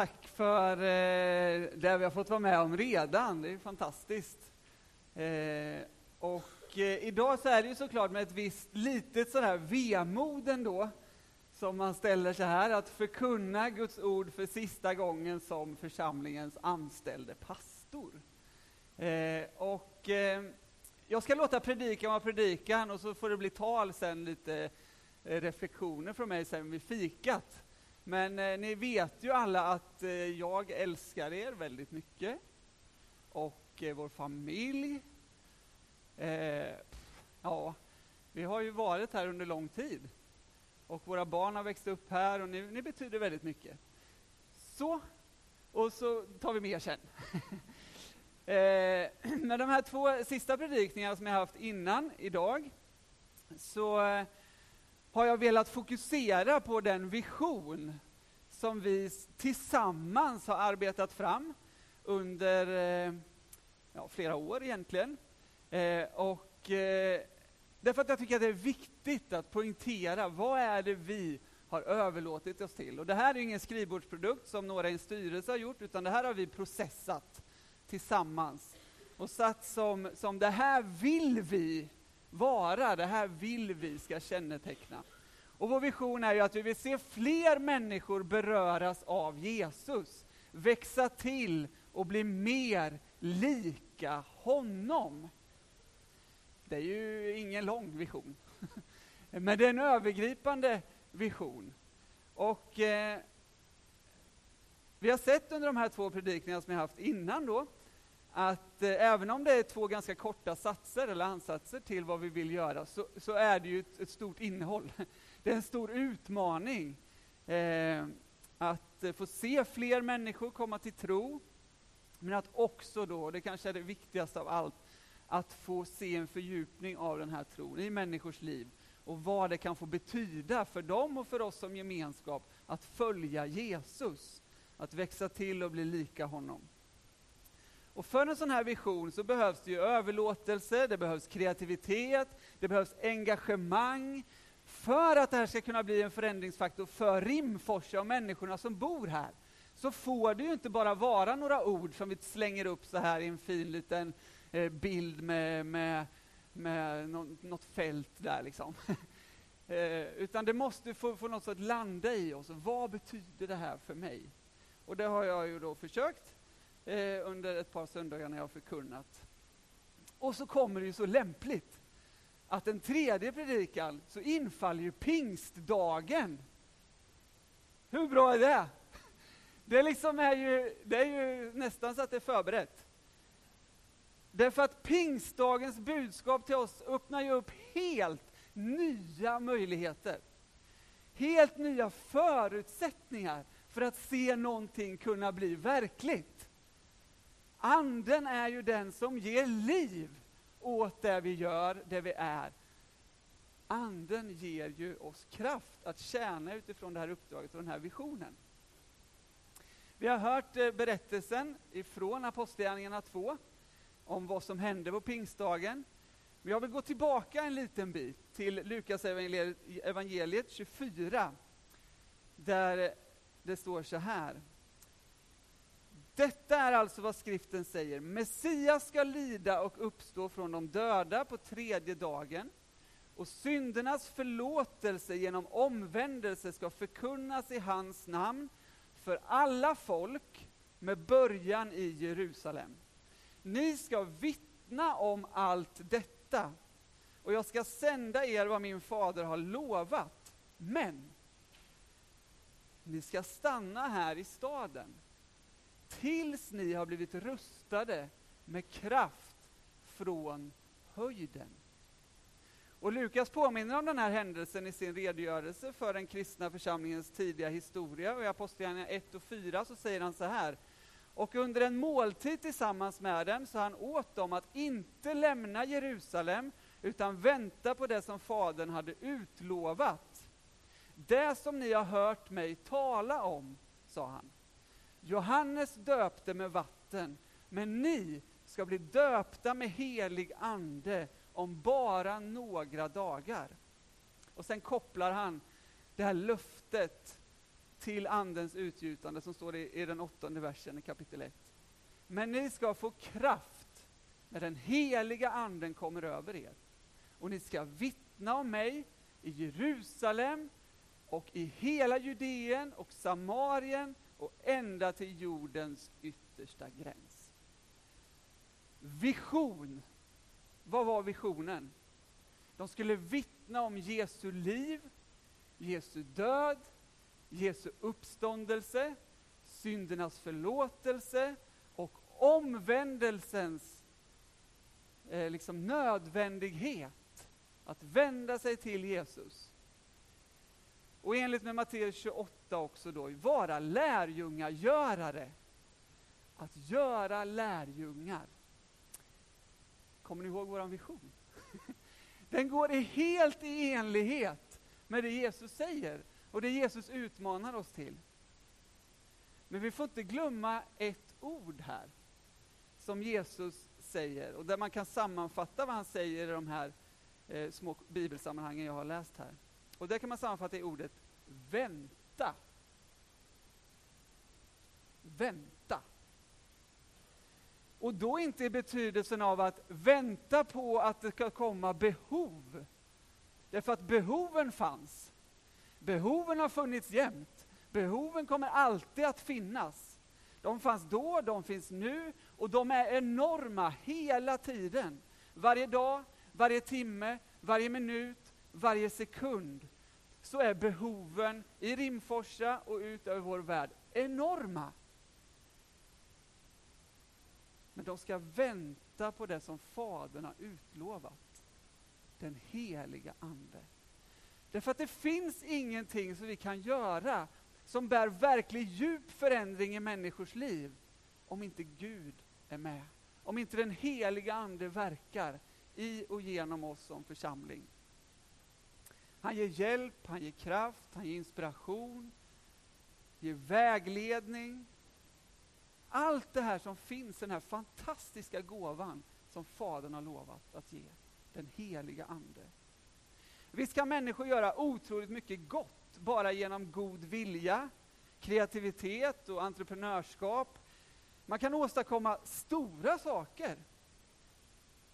tack för eh, det vi har fått vara med om redan. Det är fantastiskt. Eh, och eh, idag så är det ju såklart med ett visst litet sådär vemod ändå som man ställer sig här att förkunna Guds ord för sista gången som församlingens anställde pastor. Eh, och eh, jag ska låta predikan vara predikan och så får det bli tal sen, lite eh, reflektioner från mig sen vid fikat. Men eh, ni vet ju alla att eh, jag älskar er väldigt mycket. Och eh, vår familj. Eh, ja, vi har ju varit här under lång tid. Och våra barn har växt upp här och ni, ni betyder väldigt mycket. Så, och så tar vi mer sen. eh, med de här två sista predikningarna som jag haft innan idag så eh, har jag velat fokusera på den vision som vi tillsammans har arbetat fram under eh, ja, flera år egentligen. Eh, och, eh, därför att jag tycker att det är viktigt att poängtera vad är det vi har överlåtit oss till. Och det här är ingen skrivbordsprodukt som några i en styrelse har gjort, utan det här har vi processat tillsammans och satt som, som det här vill vi vara, det här vill vi ska känneteckna. Och vår vision är ju att vi vill se fler människor beröras av Jesus, växa till och bli mer lika honom. Det är ju ingen lång vision, men det är en övergripande vision. Och eh, vi har sett under de här två predikningarna som jag haft innan då, att eh, även om det är två ganska korta satser eller ansatser till vad vi vill göra, så, så är det ju ett, ett, stort innehåll. Det är en stor utmaning eh, att eh, få se fler människor komma till tro, men att också då, det kanske är det viktigaste av allt, att få se en fördjupning av den här tron i människors liv och vad det kan få betyda för dem och för oss som gemenskap att följa Jesus, att växa till och bli lika honom. Och för en sån här vision så behövs det ju överlåtelse, det behövs kreativitet, det behövs engagemang för att det här ska kunna bli en förändringsfaktor för Rimforsa och människorna som bor här. Så får det ju inte bara vara några ord som vi slänger upp så här i en fin liten eh, bild med, med, med något fält där liksom. Eh, utan det måste få, få något sätt landa i oss. Vad betyder det här för mig? Och det har jag ju då försökt eh, under ett par söndagar när jag har förkunnat. Och så kommer det ju så lämpligt att den tredje predikan så infaller ju pingstdagen. Hur bra är det? Det liksom är ju, det är ju nästan så att det är förberett. Därför att pingstdagens budskap till oss öppnar ju upp helt nya möjligheter. Helt nya förutsättningar för att se någonting kunna bli verkligt. Anden är ju den som ger liv åt det vi gör, det vi är. Anden ger ju oss kraft att tjäna utifrån det här uppdraget och den här visionen. Vi har hört eh, berättelsen ifrån Apostlagärningarna 2 om vad som hände på pingstdagen. Men jag vill gå tillbaka en liten bit till Lukas evangeliet 24, där det står så här. Detta är alltså vad skriften säger. Messias ska lida och uppstå från de döda på tredje dagen och syndernas förlåtelse genom omvändelse ska förkunnas i hans namn för alla folk med början i Jerusalem. Ni ska vittna om allt detta och jag ska sända er vad min fader har lovat. Men ni ska stanna här i staden tills ni har blivit rustade med kraft från höjden. Och Lukas påminner om den här händelsen i sin redogörelse för den kristna församlingens tidiga historia. Och I Apostlagärningarna 1 och 4 så säger han så här. Och under en måltid tillsammans med dem sa han åt dem att inte lämna Jerusalem utan vänta på det som Fadern hade utlovat. Det som ni har hört mig tala om, sa han. Johannes döpte med vatten, men ni ska bli döpta med helig ande om bara några dagar. Och sen kopplar han det här löftet till andens utgjutande som står i, i den åttonde versen i kapitel 1. Men ni ska få kraft när den heliga anden kommer över er. Och ni ska vittna om mig i Jerusalem och i hela Judeen och Samarien och ända till jordens yttersta gräns. Vision. Vad var visionen? De skulle vittna om Jesu liv, Jesu död, Jesu uppståndelse, syndernas förlåtelse och omvändelsens eh, liksom nödvändighet att vända sig till Jesus. Och enligt med Matteus 28 också då, vara lärjungagörare. Att göra lärjungar. Kommer ni ihåg vår vision? Den går helt i enlighet med det Jesus säger och det Jesus utmanar oss till. Men vi får inte glömma ett ord här som Jesus säger och där man kan sammanfatta vad han säger i de här eh, små bibelsammanhangen jag har läst här. Och det kan man sammanfatta i ordet vänta. Vänta. Och då inte i betydelsen av att vänta på att det ska komma behov. Därför att behoven fanns. Behoven har funnits jämt. Behoven kommer alltid att finnas. De fanns då, de finns nu och de är enorma hela tiden. Varje dag, varje timme, varje minut, varje sekund så är behoven i Rimforsa och ut över vår värld enorma. Men de ska vänta på det som Fadern har utlovat. Den heliga Ande. Därför att det finns ingenting som vi kan göra som bär verklig djup förändring i människors liv om inte Gud är med. Om inte den heliga Ande verkar i och genom oss som församling. Han ger hjälp, han ger kraft, han ger inspiration, ger vägledning. Allt det här som finns, i den här fantastiska gåvan som Fadern har lovat att ge, den heliga Ande. Visst kan människor göra otroligt mycket gott bara genom god vilja, kreativitet och entreprenörskap. Man kan åstadkomma stora saker.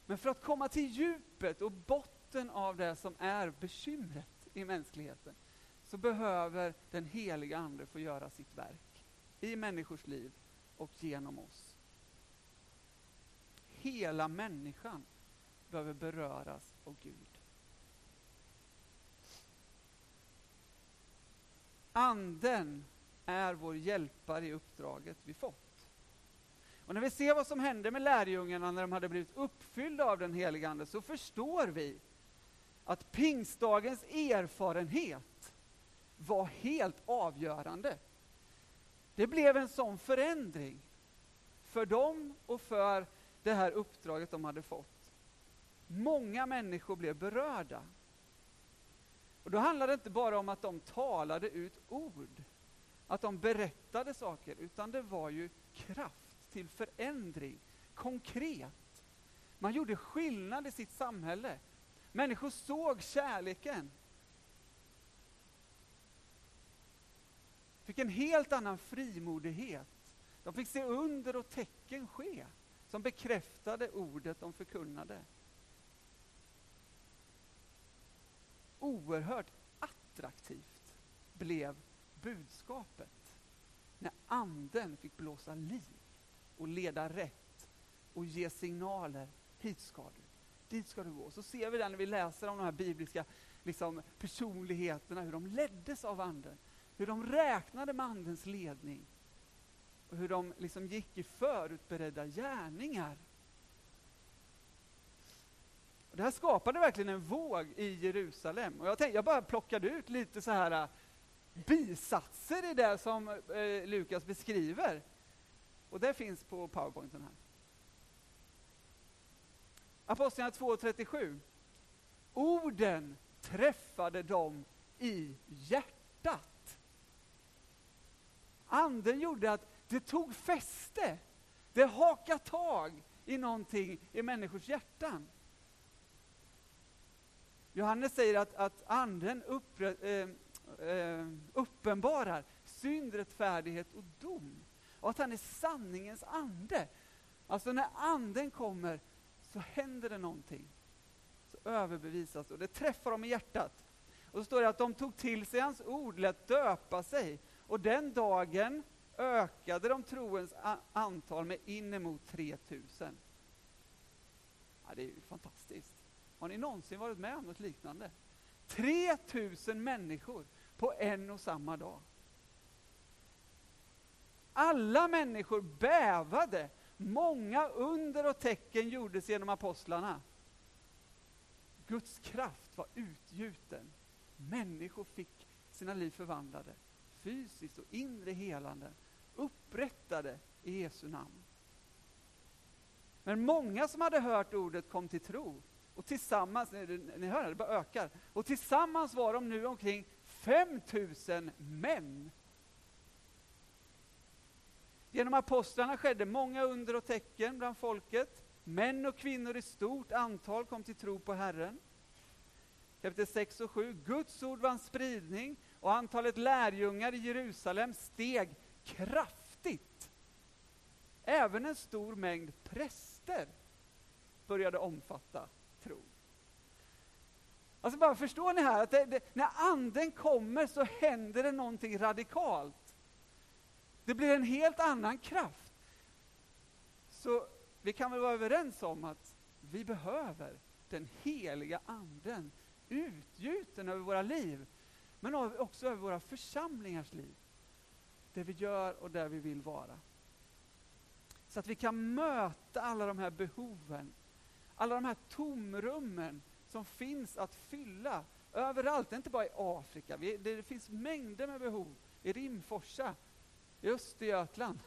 Men för att komma till djupet och botten av det som är bekymret i mänskligheten så behöver den heliga Ande få göra sitt verk i människors liv och genom oss. Hela människan behöver beröras av Gud. Anden är vår hjälpare i uppdraget vi fått. Och när vi ser vad som hände med lärjungarna när de hade blivit uppfyllda av den heliga Ande så förstår vi att pingstdagens erfarenhet var helt avgörande. Det blev en sån förändring för dem och för det här uppdraget de hade fått. Många människor blev berörda. Och då handlade det inte bara om att de talade ut ord, att de berättade saker, utan det var ju kraft till förändring, konkret. Man gjorde skillnad i sitt samhälle. Människor såg kärleken. Fick en helt annan frimodighet. De fick se under och tecken ske som bekräftade ordet de förkunnade. oerhört attraktivt blev budskapet när anden fick blåsa liv och leda rätt och ge signaler. Hit ska du, dit ska du gå. Så ser vi det när vi läser om de här bibliska liksom, personligheterna, hur de leddes av anden. Hur de räknade med andens ledning. Och hur de liksom gick i förutberedda gärningar det här skapade verkligen en våg i Jerusalem. Och jag, tänkte, jag bara plockade ut lite så här äh, bisatser i det som eh, Lukas beskriver. Och det finns på powerpointen här. Apostlagärningarna 2.37. Orden träffade dem i hjärtat. Anden gjorde att det tog fäste. Det hakade tag i någonting i människors hjärtan. Johannes säger att, att anden uppre, eh, eh, uppenbarar synd, rättfärdighet och dom. Och att han är sanningens ande. Alltså när anden kommer så händer det någonting. Så överbevisas och det träffar dem i hjärtat. Och så står det att de tog till sig hans ord, lät döpa sig. Och den dagen ökade de troens antal med inemot 3000. Ja, det är ju fantastiskt. Har ni någonsin varit med om något liknande? 3000 människor på en och samma dag. Alla människor bävade. Många under och tecken gjordes genom apostlarna. Guds kraft var utgjuten. Människor fick sina liv förvandlade, fysiskt och inre helande, upprättade i Jesu namn. Men många som hade hört ordet kom till tro. Och tillsammans, ni hör det, det bara ökar. Och tillsammans var de nu omkring 5000 män. Genom apostlarna skedde många under och tecken bland folket. Män och kvinnor i stort antal kom till tro på Herren. Kapitel 6 och 7. Guds ord vann spridning och antalet lärjungar i Jerusalem steg kraftigt. Även en stor mängd präster började omfatta tro. Alltså bara förstår ni här att det, det, när anden kommer så händer det någonting radikalt. Det blir en helt annan kraft. Så vi kan väl vara överens om att vi behöver den heliga anden utgjuten över våra liv, men också över våra församlingars liv. Det vi gör och där vi vill vara. Så att vi kan möta alla de här behoven, alla de här tomrummen som finns att fylla överallt, inte bara i Afrika. Vi, det finns mängder med behov i Rimforsa, i Östergötland,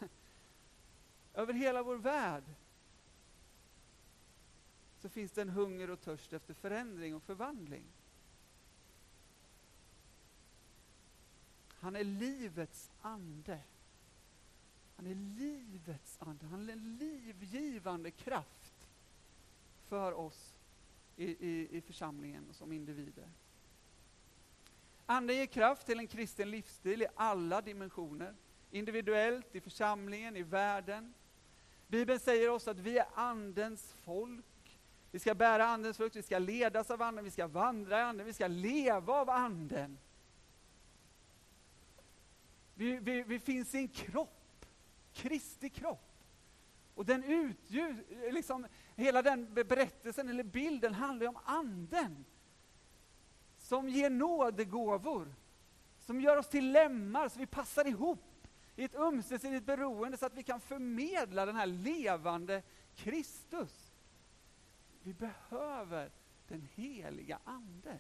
över hela vår värld. Så finns det en hunger och törst efter förändring och förvandling. Han är livets ande. Han är livets ande. Han är en livgivande kraft för oss i, i, i församlingen och som individer. Anden ger kraft till en kristen livsstil i alla dimensioner. Individuellt, i församlingen, i världen. Bibeln säger oss att vi är Andens folk. Vi ska bära Andens frukt, vi ska ledas av Anden, vi ska vandra i Anden, vi ska leva av Anden. Vi, vi, vi finns i en kropp, Kristi kropp. Och den utgjut, liksom, hela den berättelsen eller bilden handlar om anden. Som ger nådegåvor, som gör oss till lemmar så vi passar ihop i ett ömsesidigt beroende så att vi kan förmedla den här levande Kristus. Vi behöver den heliga Ande.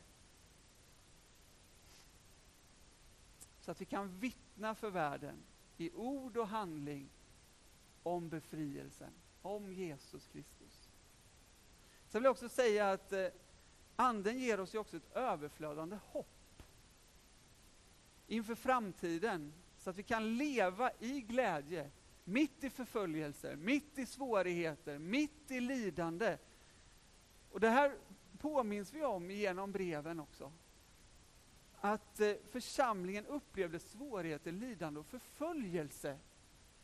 Så att vi kan vittna för världen i ord och handling om befrielsen, om Jesus Kristus. Sen vill jag också säga att eh, Anden ger oss ju också ett överflödande hopp inför framtiden, så att vi kan leva i glädje, mitt i förföljelser, mitt i svårigheter, mitt i lidande. Och det här påminns vi om genom breven också. Att eh, församlingen upplevde svårigheter, lidande och förföljelse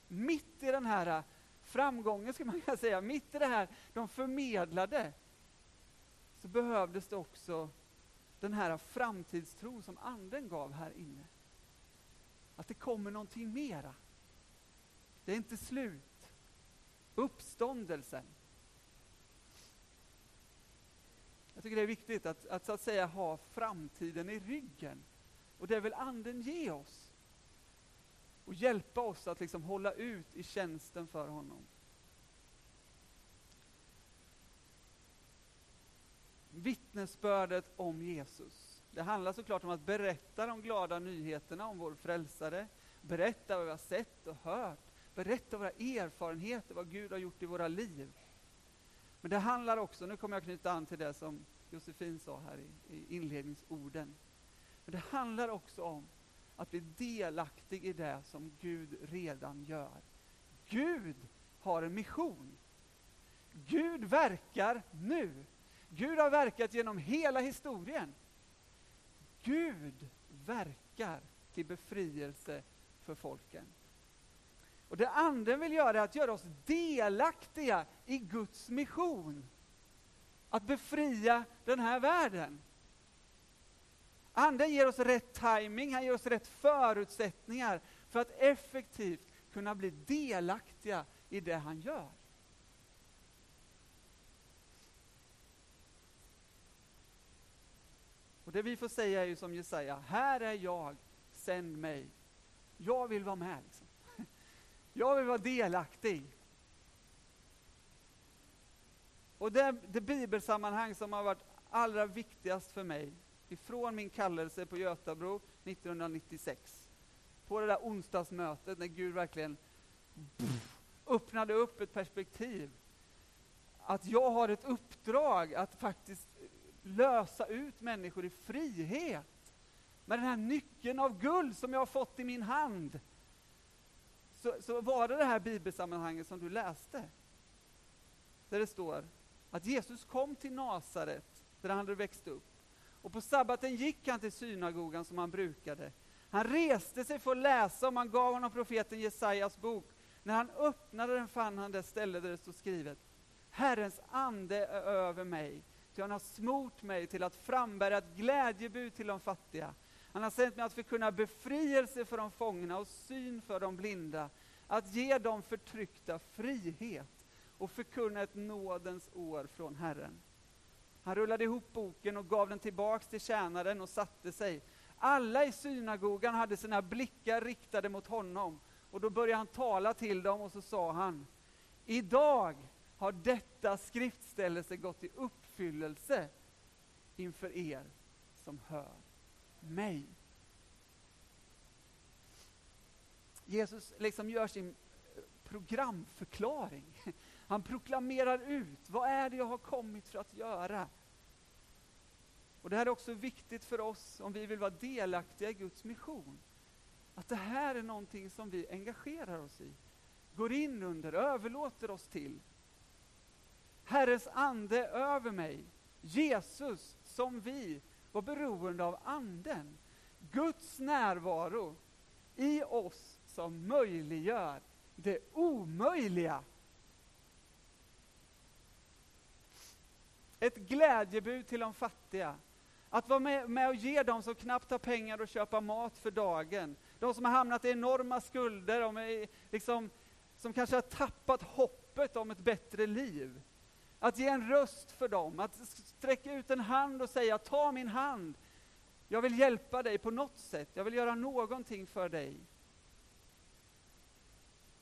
mitt i den här eh, framgången, ska man kunna säga, mitt i det här de förmedlade, så behövdes det också den här framtidstro som anden gav här inne. Att det kommer någonting mera. Det är inte slut. Uppståndelsen. Jag tycker det är viktigt att, att så att säga ha framtiden i ryggen. Och det vill anden ge oss och hjälpa oss att liksom hålla ut i tjänsten för honom. Vittnesbördet om Jesus. Det handlar såklart om att berätta de glada nyheterna om vår frälsare, berätta vad vi har sett och hört, berätta våra erfarenheter, vad Gud har gjort i våra liv. Men det handlar också, nu kommer jag knyta an till det som Josefin sa här i, i inledningsorden. Men det handlar också om att bli delaktig i det som Gud redan gör. Gud har en mission. Gud verkar nu. Gud har verkat genom hela historien. Gud verkar till befrielse för folken. Och det Anden vill göra är att göra oss delaktiga i Guds mission. Att befria den här världen. Anden ger oss rätt timing, han ger oss rätt förutsättningar för att effektivt kunna bli delaktiga i det han gör. Det vi får säga är ju som Jesaja, här är jag, sänd mig. Jag vill vara med. Liksom. Jag vill vara delaktig. Och det, det bibelsammanhang som har varit allra viktigast för mig ifrån min kallelse på Götabro 1996. På det där onsdagsmötet när Gud verkligen öppnade upp ett perspektiv. Att jag har ett uppdrag att faktiskt lösa ut människor i frihet. Med den här nyckeln av guld som jag har fått i min hand. Så, så var det det här bibelsammanhanget som du läste. Där det står att Jesus kom till Nasaret, där han hade växt upp. Och på sabbaten gick han till synagogan som han brukade. Han reste sig för att läsa och man gav honom profeten Jesajas bok. När han öppnade den fann han det ställe där det stod skrivet. Herrens ande är över mig, ty han har smort mig till att frambära ett glädjebud till de fattiga. Han har sänt mig att förkunna befrielse för de fångna och syn för de blinda, att ge de förtryckta frihet och förkunna ett nådens år från Herren. Han rullade ihop boken och gav den tillbaks till tjänaren och satte sig. Alla i synagogan hade sina blickar riktade mot honom och då började han tala till dem och så sa han, idag har detta skriftställelse gått i uppfyllelse inför er som hör mig. Jesus liksom gör sin eh, programförklaring. Han proklamerar ut, vad är det jag har kommit för att göra? Och Det här är också viktigt för oss om vi vill vara delaktiga i Guds mission. Att det här är någonting som vi engagerar oss i, går in under, överlåter oss till. Herrens ande över mig, Jesus som vi var beroende av anden. Guds närvaro i oss som möjliggör det omöjliga. Ett glädjebud till de fattiga. Att vara med, med och ge dem som knappt har pengar att köpa mat för dagen. De som har hamnat i enorma skulder, de är liksom, som kanske har tappat hoppet om ett bättre liv. Att ge en röst för dem, att sträcka ut en hand och säga ta min hand. Jag vill hjälpa dig på något sätt, jag vill göra någonting för dig.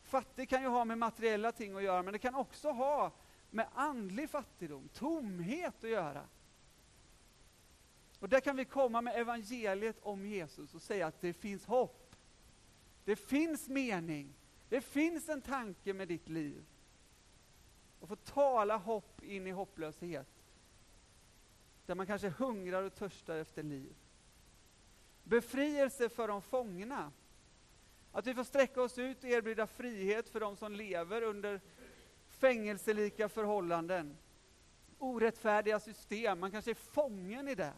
Fattig kan ju ha med materiella ting att göra, men det kan också ha med andlig fattigdom, tomhet att göra. Och där kan vi komma med evangeliet om Jesus och säga att det finns hopp. Det finns mening. Det finns en tanke med ditt liv. Och få tala hopp in i hopplöshet. Där man kanske hungrar och törstar efter liv. Befrielse för de fångna. Att vi får sträcka oss ut och erbjuda frihet för de som lever under fängelselika förhållanden. Orättfärdiga system, man kanske är fången i det.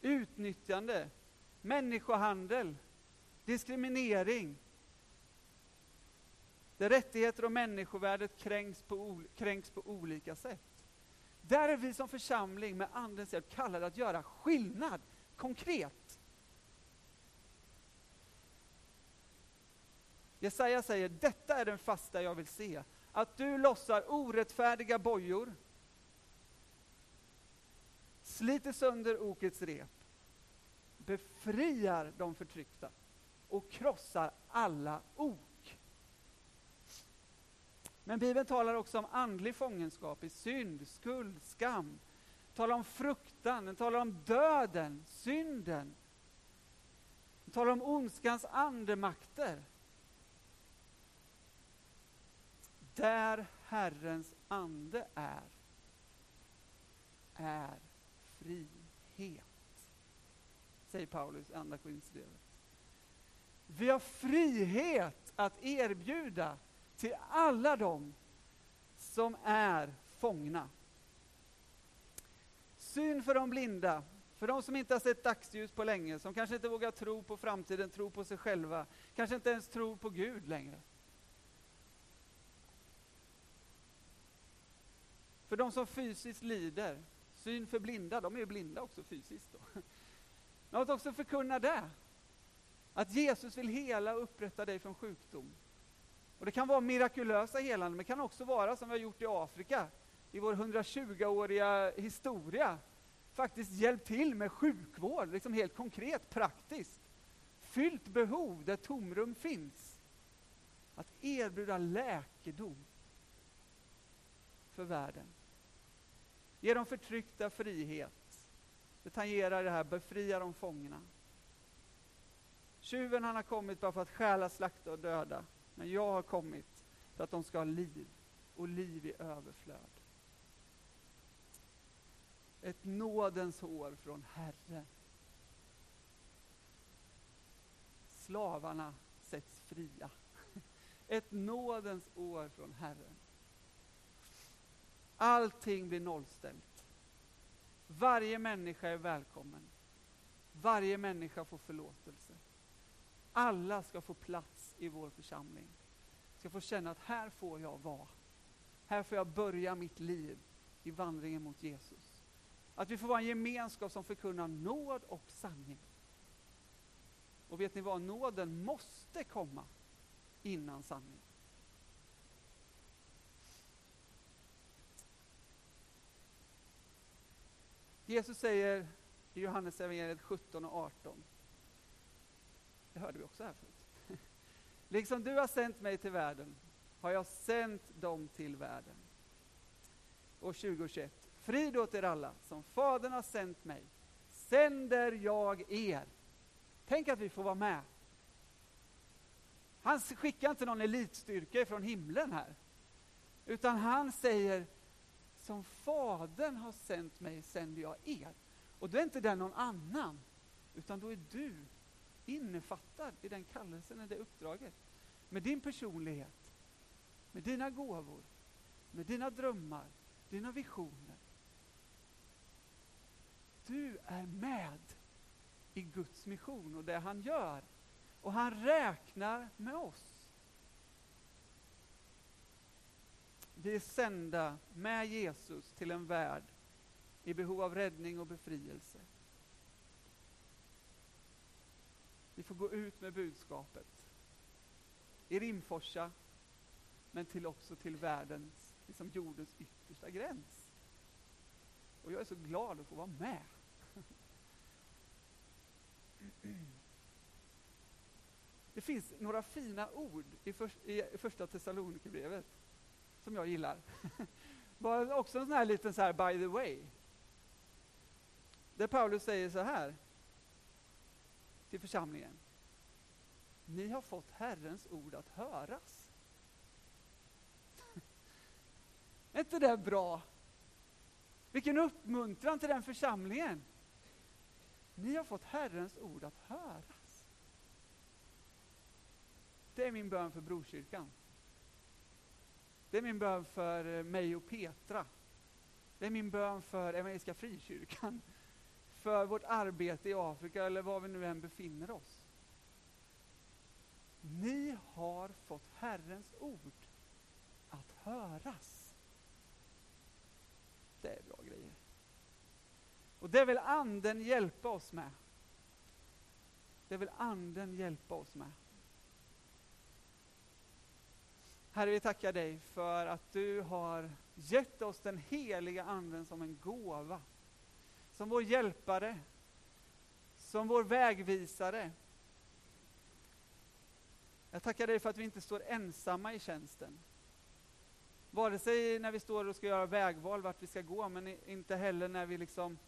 Utnyttjande, människohandel, diskriminering. Där rättigheter och människovärdet kränks på, kränks på olika sätt. Där är vi som församling med Andens hjälp kallade att göra skillnad, konkret. Jesaja säger, detta är den fasta jag vill se. Att du lossar orättfärdiga bojor, sliter sönder okets rep, befriar de förtryckta och krossar alla ok. Men Bibeln talar också om andlig fångenskap i synd, skuld, skam. Den talar om fruktan, den talar om döden, synden. Den talar om ondskans andemakter. Där Herrens ande är, är frihet. Säger Paulus i Andra Korinthierbrevet. Vi har frihet att erbjuda till alla dem som är fångna. Syn för de blinda, För de som inte har sett dagsljus på länge, som kanske inte vågar tro på framtiden, tro på sig själva, kanske inte ens tror på Gud längre. För de som fysiskt lider, syn för blinda, de är ju blinda också fysiskt. Då. Men att också förkunna det, att Jesus vill hela och upprätta dig från sjukdom. Och det kan vara mirakulösa helanden, men det kan också vara som vi har gjort i Afrika, i vår 120-åriga historia, faktiskt hjälpt till med sjukvård, liksom helt konkret, praktiskt. Fyllt behov där tomrum finns. Att erbjuda läkedom för världen. Ge de förtryckta frihet. Det tangerar det här, befria de fångna. Tjuven han har kommit bara för att stjäla, slakta och döda. Men jag har kommit för att de ska ha liv och liv i överflöd. Ett nådens år från Herren. Slavarna sätts fria. Ett nådens år från Herren. Allting blir nollställt. Varje människa är välkommen. Varje människa får förlåtelse. Alla ska få plats i vår församling. Ska få känna att här får jag vara. Här får jag börja mitt liv i vandringen mot Jesus. Att vi får vara en gemenskap som förkunnar nåd och sanning. Och vet ni vad? Nåden måste komma innan sanningen. Jesus säger i Johannes evangeliet 17 och 18. Det hörde vi också här förut. Liksom du har sänt mig till världen har jag sänt dem till världen. Och 2021. Frid åt er alla, som Fadern har sänt mig, sänder jag er. Tänk att vi får vara med. Han skickar inte någon elitstyrka från himlen här, utan han säger som Fadern har sänt mig sänder jag er. Och då är inte den någon annan, utan då är du innefattad i den kallelsen, i det uppdraget. Med din personlighet, med dina gåvor, med dina drömmar, dina visioner. Du är med i Guds mission och det han gör. Och han räknar med oss. Vi är sända med Jesus till en värld i behov av räddning och befrielse. Vi får gå ut med budskapet i Rimforsa, men till också till världens, liksom jordens yttersta gräns. Och jag är så glad att få vara med. Det finns några fina ord i, för, i första Thessalonikerbrevet som jag gillar. Bara också en sån här liten så här by the way. Där Paulus säger så här till församlingen. Ni har fått Herrens ord att höras. är inte det bra? Vilken uppmuntran till den församlingen. Ni har fått Herrens ord att höras. Det är min bön för Brokyrkan. Det är min bön för eh, mig och Petra. Det är min bön för Evangeliska Frikyrkan. För vårt arbete i Afrika eller var vi nu än befinner oss. Ni har fått Herrens ord att höras. Det är bra grejer. Och det vill Anden hjälpa oss med. Det vill Anden hjälpa oss med. Herre, vi tackar dig för att du har gett oss den heliga Anden som en gåva. Som vår hjälpare, som vår vägvisare. Jag tackar dig för att vi inte står ensamma i tjänsten. Vare sig när vi står och ska göra vägval vart vi ska gå, men inte heller när vi liksom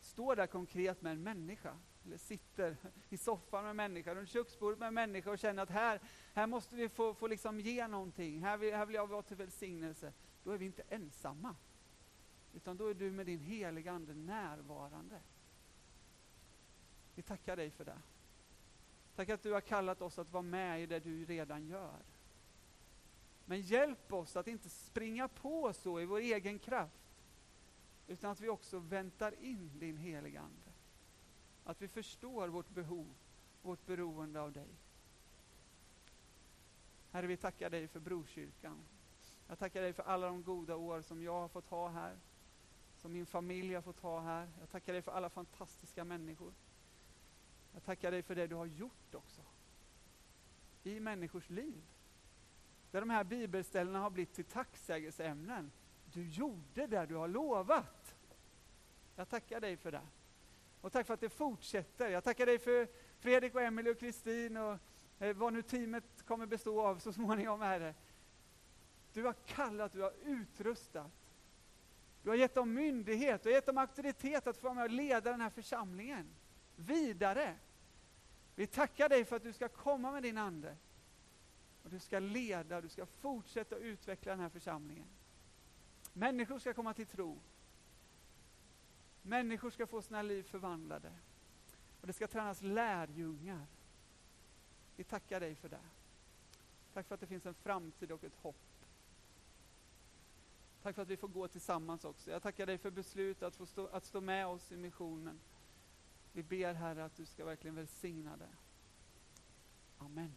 står där konkret med en människa eller sitter i soffan med en människa, runt köksbordet med en människa och känner att här, här måste vi få, få liksom ge någonting, här vill, här vill jag vara till välsignelse. Då är vi inte ensamma. Utan då är du med din heliga Ande närvarande. Vi tackar dig för det. Tack att du har kallat oss att vara med i det du redan gör. Men hjälp oss att inte springa på så i vår egen kraft, utan att vi också väntar in din heliga Ande. Att vi förstår vårt behov, vårt beroende av dig. Herre, vi tackar dig för Brokyrkan. Jag tackar dig för alla de goda år som jag har fått ha här, som min familj har fått ha här. Jag tackar dig för alla fantastiska människor. Jag tackar dig för det du har gjort också. I människors liv. Där de här bibelställena har blivit till tacksägelseämnen. Du gjorde det du har lovat. Jag tackar dig för det. Och tack för att det fortsätter. Jag tackar dig för Fredrik och Emelie och Kristin och eh, vad nu teamet kommer bestå av så småningom, Herre. Du har kallat, du har utrustat. Du har gett dem myndighet, du har gett dem auktoritet att få vara med och leda den här församlingen vidare. Vi tackar dig för att du ska komma med din Ande. Och du ska leda, du ska fortsätta utveckla den här församlingen. Människor ska komma till tro. Människor ska få sina liv förvandlade. Och det ska tränas lärjungar. Vi tackar dig för det. Tack för att det finns en framtid och ett hopp. Tack för att vi får gå tillsammans också. Jag tackar dig för beslutet att få stå, att stå med oss i missionen. Vi ber Herre att du ska verkligen välsigna det. Amen.